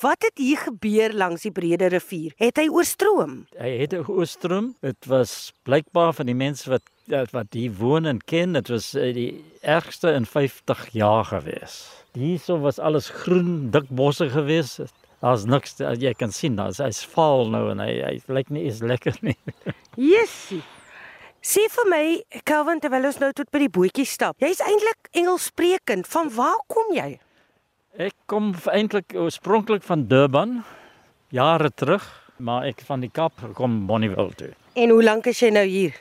Wat het hier gebeur langs die Brede rivier? Het hy oorstroom? Hy het oorstroom. Dit was blykbaar van die mense wat wat hier woon en ken, dit was eh, die ergste in 50 jaar gewees. Hierso was alles groen, dik bosse gewees. Daar's niks jy kan sien, daar's hy's vaal nou en hy hy lyk nie eens lekker nie. Jessie. Sê vir my, Calvin, terwyl ons nou tot by die bootjie stap. Jy's eintlik Engelssprekend. Van waar kom jy? Ek kom eintlik oorspronklik van Durban jare terug, maar ek van die Kaap kom Bonnieville toe. En hoe lank is jy nou hier?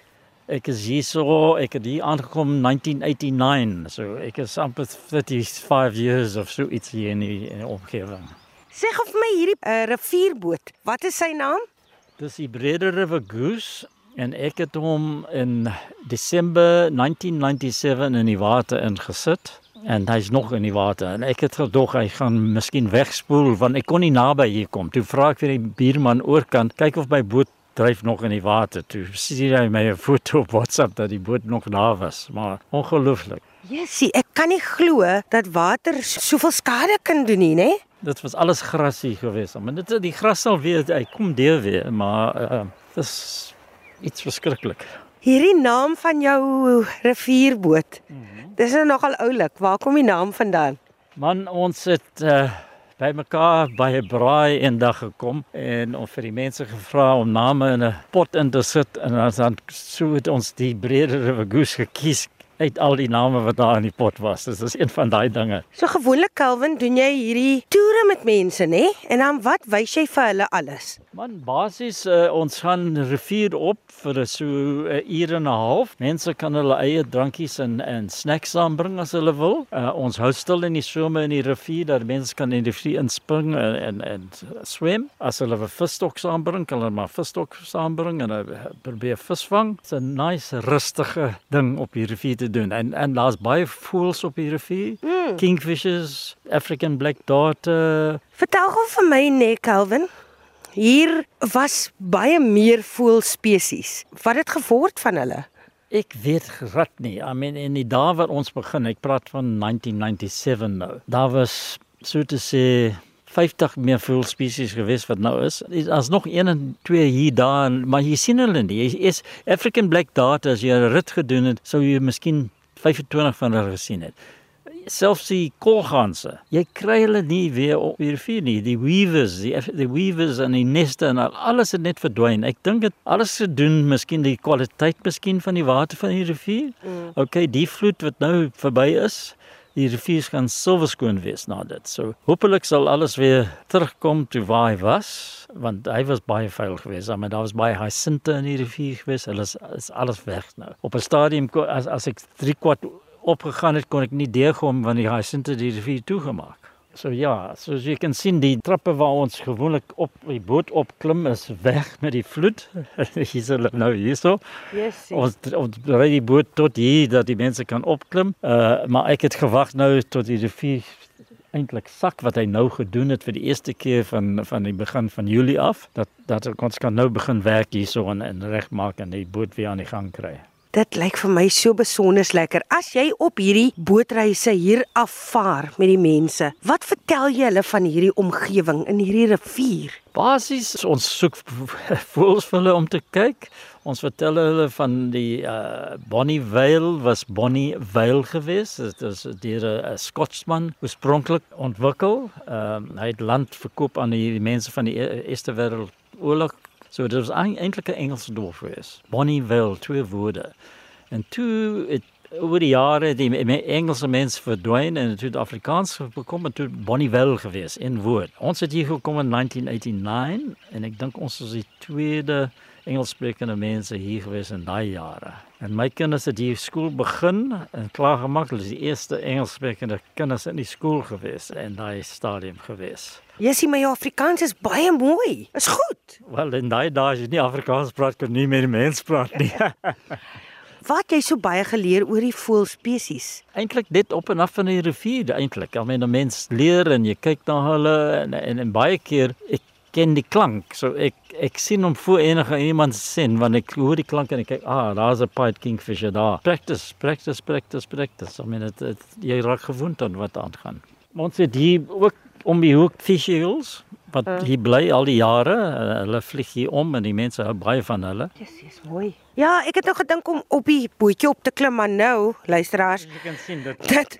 Ek is hier so, ek het hier aangekom 1989. So ek is amper 35 years of so iets hier in die, in die omgewing. Sê gou vir my hierdie uh, rivierboot, wat is sy naam? Dis die Brede River Goose en ek het hom in Desember 1997 in die water ingesit en hy's nog in die water en ek het gedog hy gaan miskien wegspoel want ek kon nie naby hier kom. Toe vra ek vir die buurman oorkant, kyk of my boot dryf nog in die water. Toe sien hy my 'n foto op WhatsApp dat die boot nog daar was, maar ongelooflik. Jessie, ek kan nie glo dat water soveel skade kan doen nie, né? Dit was alles grasie geweest. Maar dit die gras sal weer hy kom deur weer, maar uh, dis iets verskriklik. Hierdie naam van jou rivierboot. Mm -hmm. Dis nou nogal oulik. Waar kom die naam vandaan? Man, ons het uh, by mekaar by 'n braai eendag gekom en ons vir die mense gevra om name in 'n pot in te sit en dan so het ons die Brede River Goose gekies uit al die name wat daar in die pot was. Dis is een van daai dinge. So gewoonlik Calvin, doen jy hierdie toere met mense, nê? En dan wat wys jy vir hulle alles? Man, basies uh, ons gaan rivier op vir so 'n uh, uur en 'n half. Mense kan hulle eie drankies en en snacks aanbring as hulle wil. Uh, ons hou stil in die somer in die rivier dat mense kan in die rivier inspring en en, en swem. As hulle 'n visstok aanbring, kan hulle maar visstok aanbring en uh, probeer visvang. Dit's 'n nice rustige ding op die rivier te doen. En en daar's baie voëls op die rivier. Mm. Kingfishers, African black darter. Vertel gou vir my nee, Calvin. Hier was baie meer voëlspesies. Wat het geword van hulle? Ek weet glad nie. I mean in die dae wat ons begin, ek praat van 1997 nou. Daar was so te sê 50 meer voëlspesies gewees wat nou is. Daar's nog 1 en 2 hier daar, maar jy sien hulle nie. Jy is African black dart as jy 'n rit gedoen het, sou jy miskien 25 van hulle gesien het. Selfs die kolganse. Jy kry hulle nie weer op die rivier nie. Die weavers, die die weavers en die neste en alles het net verdwyn. Ek dink dit alles se doen miskien die kwaliteit miskien van die water van die rivier. Mm. Okay, die vloed wat nou verby is, die rivier gaan silwerskoon wees na dit. So hopelik sal alles weer terugkom toe waar hy was want hy was baie vuil geweest. Maar daar was baie hyacinte in die rivier geweest. Hulle is, is alles weg nou. Op 'n stadium as as ek 3 kwart opgegaan het kon ek nie deurkom want die hyacinte die rivier toegemaak. So ja, soos jy kan sien die trappe waar ons gewoonlik op die boot opklim is weg met die vloed. Hier is hulle nou hierso. Yes. Ons ons ry die boot tot hier dat die mense kan opklim. Uh maar ek het gewag nou tot die rivier eintlik sak wat hy nou gedoen het vir die eerste keer van van die begin van Julie af dat dat ons kan nou begin werk hierso en, en regmaak en die boot weer aan die gang kry. Dit lyk vir my so besonder lekker. As jy op hierdie bootreise hier afvaar met die mense, wat vertel jy hulle van hierdie omgewing in hierdie rivier? Basies ons soek voels vir hulle om te kyk. Ons vertel hulle van die uh, Bonnie Vale was Bonnie Vale geweest. Dit is deur 'n Skotsman oorspronklik ontwikkel. Ehm uh, hy het land verkoop aan die mense van die e-, Eerste Wêreldoorlog So dit was eintlik 'n Engelse dorp gewees. Bonnieville, twee woorde. En toe het oor die jare die Engelse mense verdwyn en toe Afrikaans gekom en toe Bonnieville gewees in woord. Ons het hier gekom in 1989 en ek dink ons is die tweede Engelssprekende mense hier gewees in daai jare. En my kinders het hier skool begin en klaar gemaak. Hulle is die eerste Engelssprekende kinders in die skool gewees in daai stadium gewees. Jessie, my Afrikaans is baie mooi. Is goed. Wel, in daai dae as jy nie Afrikaans praat kan nie met die mense praat nie. Wat jy so baie geleer oor die voëlspesies? Eintlik net op en af van die rivier eintlik. Al mense mens leer en jy kyk na hulle en en, en baie keer ek ken die klank. So ek ek sien hom voor enige iemand sien wanneer ek hoor die klank en ek kyk, ah, daar's 'n pied kingfisher daar. Practice, practice, practice, practice. I mean dit jy raak gewoond aan wat aangaan. Ons het hier ook om die hoek fish eagles wat Uh. hier bly al die jare. Uh, hulle vlieg hier om en die mense hou baie van hulle. Dis is mooi. Ja, ek het nou gedink om op die bootjie op te klim, maar nou, luisteraars, Jy kan sien dit. Dit-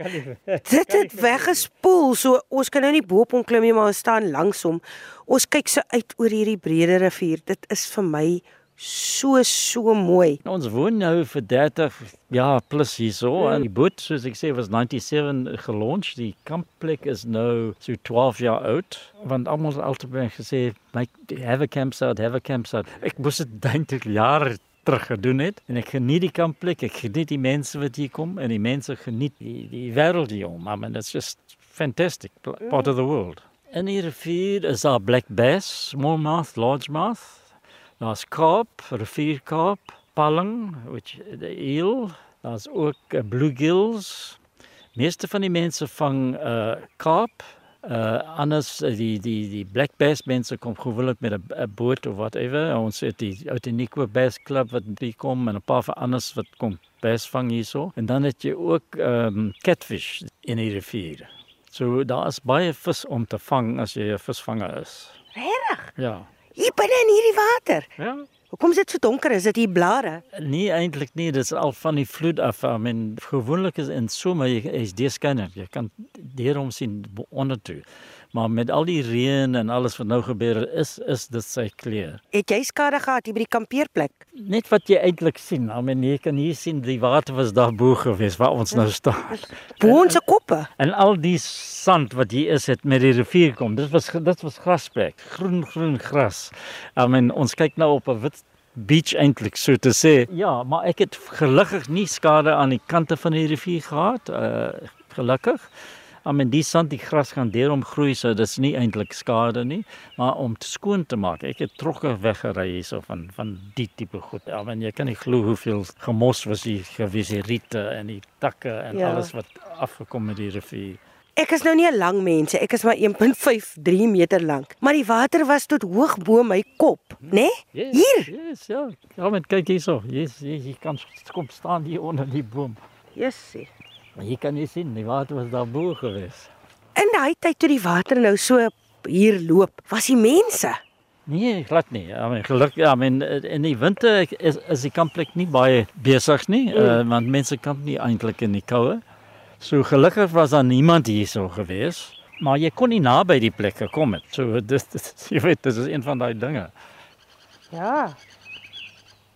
dit het weggespoel. So ons kan nou nie bo op hom klim nie, maar ons staan langs hom. Ons kyk so uit oor hierdie breë rivier. Dit is vir my so so mooi. Ons woon nou vir 30 jaar plus hierso en die boot soos ek sê was 97 gelunch. Die kampplek is nou so 12 jaar oud want almal het altyd by my gesê, "Make have a campsite, have a campsite." Ek moes dit eintlik jare terug gedoen het en ek geniet die kampplek. Ek geniet die mense wat hier kom en die mense geniet die die wêreld hier om. I mean it's just fantastic part of the world. In die rivier is daar black bass, smallmouth, largemouth. Daar's kaap, rivierkaap, palling, which the eel. Daar's ook uh, bluegills. Meeste van die mense vang uh kaap. Uh anders uh, die die die black bass mense kom gewoonlik met 'n 'n boot of whatever. Ons het die Outeniqua Bass Club wat hier kom en 'n paar van anders wat kom bass vang hierso. En dan het jy ook um catfish in die rivier. So daar is baie vis om te vang as jy 'n visvanger is. Regtig? Ja. Hier binne in hierdie water. Ja. Hoekom is dit so donker? Is dit hier blare? Nee, eintlik nie. Dit is al van die vloed af. I mean, gewoonlik is in somer jy is deeskenner. Jy kan deurom sien bo- onder toe. Maar met al die reën en alles wat nou gebeur is is dit sy kleur. Het jy skade gehad hier by die kampeerplek? Net wat jy eintlik sien. I mean, jy kan hier sien die water was daar bo gewees waar ons nou staan. Bo ons koppe. En al die sand wat hier is het met die rivier kom. Dit was dit was grasplek, groen groen gras. I mean, ons kyk nou op 'n wit beach eintlik so te sê. Ja, maar ek het gelukkig nie skade aan die kante van die rivier gehad. Uh gelukkig. I mean die sand die gras gaan deurom groei so dis nie eintlik skade nie, maar om te skoon te maak. Ek het trokke weggery hierso van van die tipe goed. I mean jy kan nie glo hoeveel gemos was hier gewees, die riete en die takke en Ja. ja. alles wat afgekom met die rivier. Ek is nou nie 'n lang mens, ek is maar 1.53 meter lank, maar die water was tot hoog bo my kop, né? Nee? Hier. Yes, ja. Ja, met kyk hierso. Yes, jy, jy kan kom staan hier onder die boom. Jessie. Maar jy kan nie sien, die water was daar bo gewees. In daai tyd toe die water nou so hier loop, was die mense. Nee, glad nie. I mean, gelukkig, I mean, in die winter is is die kampplek nie baie besig nie, mm. uh, want mense kamp nie eintlik in die koue. So gelukkig was daar niemand hierso gewees, maar jy kon nie naby die plek gekom het. So dis dis jy weet, dis is een van daai dinge. Ja.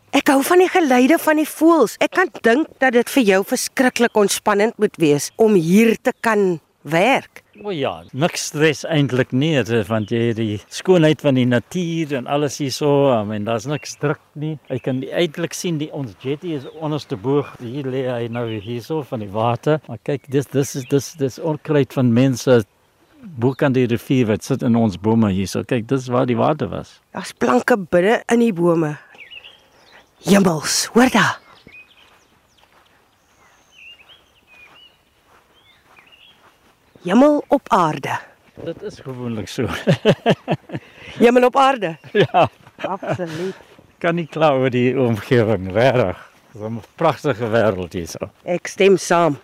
Ek hou van die geluide van die voëls. Ek kan dink dat dit vir jou verskriklik ontspannend moet wees om hier te kan werk. O ja, niks stres eintlik nie, want jy het die skoonheid van die natuur en alles hierso, I mean, daar's niks druk nie. Jy kan eintlik sien die ons jetty is onderste bo. Hier lê hy nou hierso van die water. Maar kyk, dis dis is dis dis onkruid van mense bo kan die rivier wat sit in ons bome hierso. Kyk, dis waar die water was. Daar's planke binne in die bome. Hemels, hoor daar. Hemel op aarde. Dit is gewoonlik so. Hemel op aarde. ja, Absoluut. kan nie kla oor die omgewing, regtig. Dis 'n pragtige wêreld hierso. Ek stem saam.